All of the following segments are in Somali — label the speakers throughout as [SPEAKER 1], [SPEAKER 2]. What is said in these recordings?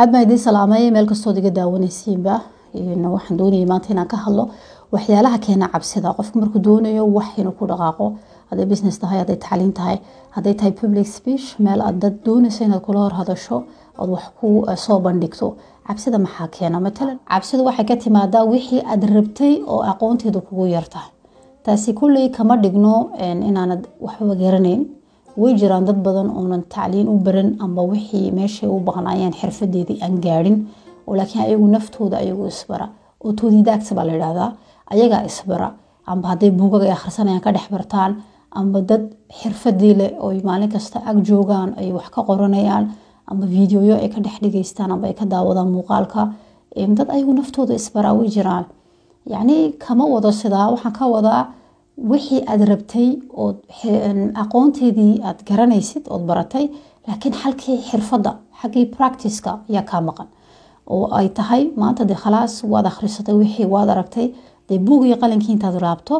[SPEAKER 1] aad baan idiin salaamay meel kastood iga daawanaysiinba. Waxaan doonayay maanta inaan ka hadlo waxyaalaha keena cabsida. Qofku markuu doonayo wax inuu ku dhaqaaqo haday business tahay haday tacliin tahay haday tahay public speech meel aad dad doonayso inaad kula hor hadasho ood wax ku soo bandhigto. Cabsida maxaa keena? Matalan cabsida waxay ka timaadaa wixii aad rabtay oo aqoonteedu kugu yartahay. Taasi kulley kama dhigno inaanad waxba garanayn way jiraan dad badan oonan tacliin u baran amba wixii meeshay u baqnaayeen xirfadeedii aan gaadhin oo laakiin ayagu naftooda ayagu isbara oo baa la yidhahdaa ayagaa isbara amba hadday buugag ay akhrisanayaan ka dhex bartaan amba dad xirfadii leh oo maalin kasta ag joogaan ay wax ka qoranayaan amba videoyo ay ka dhex dhigeystaan amba ay ka daawadaan muuqaalka dad ayagu naftooda isbaraa way jiraan. Yacni kama wado sidaa waxaan ka wadaa wixii aad rabtay ood aqoonteedii aad garanaysid ood baratay laakiin xalkii xirfadda xaggii practiceka ayaa kaa maqan. Oo ay tahay maanta dee khalaas waad akhrisatay wixii waad aragtay dee buug qalinkii intaad raabto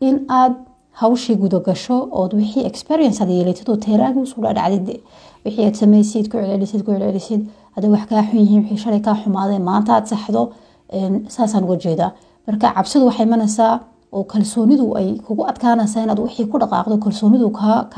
[SPEAKER 1] in aad hawshii gudagasho ood wixii experience aad yeelatid oo teeraagii u soo dhadhacdid wixii aad samaysid ku celcelisid ku celcelisid hadday wax kaa xun yihiin wixii shalay kaa xumaadeen maanta aad saxdo saasaan uga jeedaa. Marka cabsidu waxay imanaysaa oo kalsoonidu ay kugu adkaanaysaa inaad wixii ku dhaqaaqdo kalsoonidu kaa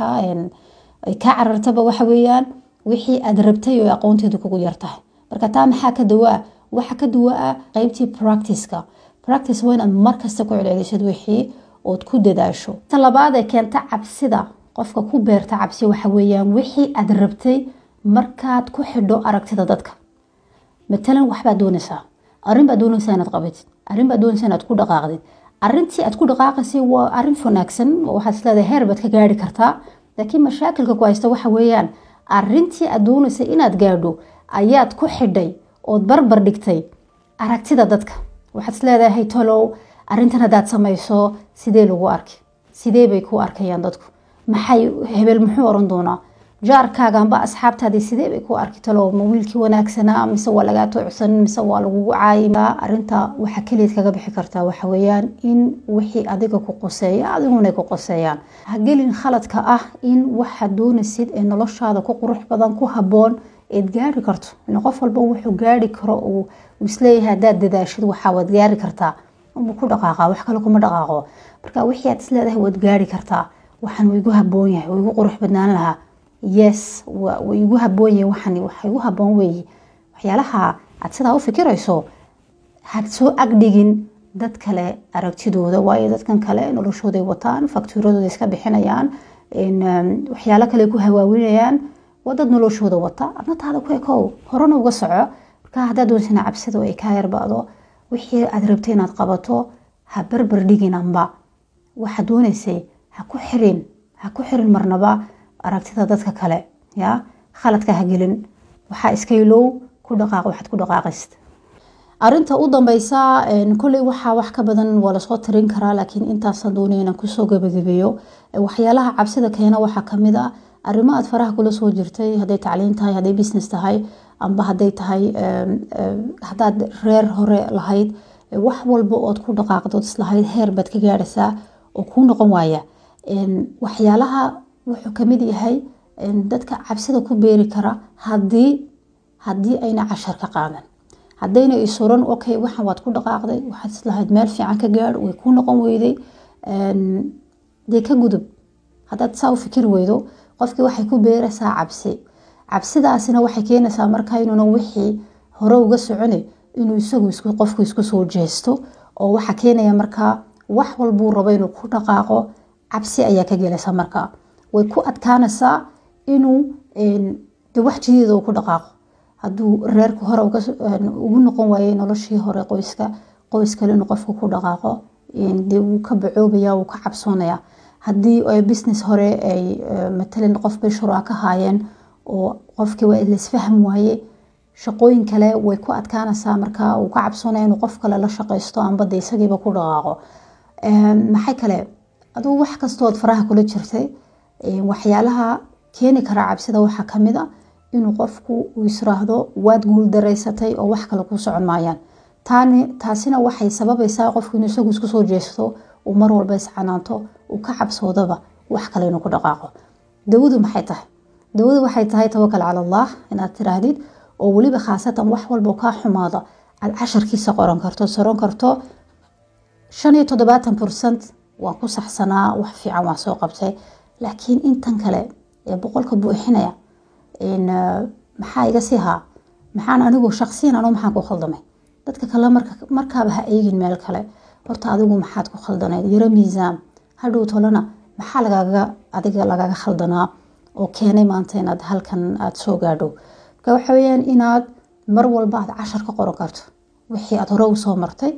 [SPEAKER 1] carartaba waxa weeyaan wixii aad rabtay oo aqoonteedu kugu yartahay marka taa maxaa ka dawaa waxa ka dawaa qeybtii practiceka. Practice waa inaad markasta ku celcelisid wixii ood ku dadaasho. Ta labaad ee keenta cabsida qofka ku beerta cabsi waxa wixii aad rabtay markaad ku xidho aragtida dadka. Matalan waxbaad doonaysaa. Arrin baad doonaysaa inaad qabatid arrin baad doonaysaa inaad ku dhaqaaqdid arrintii aad ku dhaqaaqaysay waa arrin wanaagsan waxaad isleedahay heer baad ka gaari kartaa. Laakiin mashaakilka ku haysta waxa weeyaan arrintii aad doonaysay inaad gaadho ayaad ku xidhay ood barbar dhigtay aragtida dadka. Waxaad isleedahay tolow arrintan haddaad samayso sidee lagu arki? Sidee bay ku arkayaan dadku? Maxay hebel muxuu oran doonaa jaarkaaga amba asxaabtaadii sidee bay ku arki talow ma wiilkii wanaagsanaa mise waa lagaa toocsan mise waa lagugu caayimaa arinta waxa keliyaad kaga bixi kartaa waxa weeyaan in wixii adiga ku qoseeya adiguna ku qoseeyaan. Ha gelin khaladka ah in waxaad doonaysid ee noloshaada ku qurux badan ku haboon eed gaari karto. In qof walba wuxuu gaari karo uu is leeyahay haddaad dadaashid waxaa gaari kartaa unbuu ku dhaqaaqa wax kale kuma dhaqaaqo. Marka wixii aad isleedahay waad gaari kartaa waxaan wuu igu haboon yahay wuu igu qurux badnaan lahaa yes way igu haboon yahay waxan waxa igu haboon weeye waxyaalaha aad sidaa u fikirayso ha soo agdhigin dad kale aragtidooda waayo dadkan kale noloshooday wataan faktuuradooda iska bixinayaan waxyaalo kale ku hawaawinayaan waa dad noloshooda wata. Adna taada ku ekow horena uga soco. Marka haddaad doonaysana cabsida ay kaa yarbado wixii aad rabtay inaad qabato ha barbar dhigin amba waxaad doonaysay ha ku xirin ha ku xirin marnaba aragtida dadka kale ya? Khaladka ha gelin waxaa iska ilow ku dhaqaaq waxaad ku dhaqaaqaysid. Arinta u dambeysa kolley waxaa wax ka badan waa tirin karaa laakiin intaasaan doonaya inaan ku soo gabagabeeyo. Waxyaalaha cabsida keena waxaa ka mid a arrimo aad faraha kula soo jirtay hadday tacliin tahay hadday business tahay amba hadday tahay haddaad reer hore lahayd wax walba ood ku dhaqaaqdood islahayd heer baad ka gaaraysaa oo kuu noqon waaya. Waxyaalaha wuxuu ka mid yahay dadka cabsida ku beeri kara haddii haddii ayna cashar ka qaadan. Haddayna isuran okay waxan waad ku dhaqaaqday waxaad islahayd meel fiican ka gaadh way kuu noqon weyday dee ka gudub haddaad saa u fikir weydo qofkii waxay ku beeraysaa cabsi. Cabsidaasina waxay keenaysaa markaa inuuna wixii hore uga socone inuu isagu qofku isku soo jeesto oo waxaa keenaya markaa wax walbuu rabo inuu ku dhaqaaqo cabsi ayaa ka gelaysa markaa way ku adkaanaysaa inuu de wax jideeda ku dhaqaaqo. Haduu reerka hore ugu noqon waayey noloshii hore qoyska qoys kale qofku ku dhaqaaqo de ka bacoobaya wuu ka cabsoonaya haddii business hore ay matalan qof bay shuraa ka haayeen oo qofkii waa laisfahmi waaye shaqooyin kale way ku adkaanaysaa markaa uu ka cabsoonaya inuu qof kale la shaqaysto amba isagiiba ku dhaqaaqo. Maxay kale? Aduu wax kastood faraha kula jirtay waxyaalaha keeni karaa cabsida waxaa ka mid a inuu qofku uu israahdo waad guuldaraysatay oo wax kale kuu socon maayaan. Taasina waxay sababaysaa qofku inuu isagu isku soo jeesto uu mar walba iscanaanto uu ka cabsoodaba wax kale inuu ku dhaqaaqo. Dawadu maxay tahay? Dawadu waxay tahay tawakal cala allah inaad tiraahdid oo weliba khaasatan wax walbo kaa xumaada aad casharkiisa qoran karto soron karto shan iyo toddobaatan percent waan ku saxsanaa wax fiican waan soo qabtay laakiin intan kale ee boqolka buuxinaya maxaa iga sii haa? Maxaan anigu shaqsiyan maxaan ku khaldamay? Dadka kale markaaba ha eegin meel kale. Horta adigu maxaad ku khaldanayd? Yaro miisaan hadhow tolana maxaa lagaaga adiga lagaga khaldanaa? Oo keenay maanta inaad halkan aada soo gaadho. Marka waxa weyaan inaad mar walba aad cashar ka qoran karto wixii aad hore u soo martay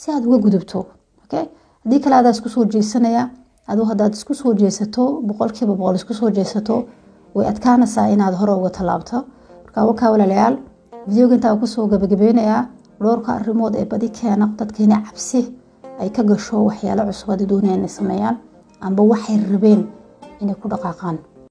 [SPEAKER 1] si aad uga gudubto okay? Haddii kale adaa isku soo jeesanaya adu hadaad isku soo jeesato boqolkiiba boqol isku soo jeesato way adkaanaysaa inaad hore uga tallaabto. Marka wakaa walaalayaal videoga intaa ku soo gabagabeynayaa dhowrka arrimood ee badi keena dadkeena cabsi ay ka gasho waxyaalo cusub doonaya inay sameeyaan amba waxay rabeen inay ku dhaqaaqaan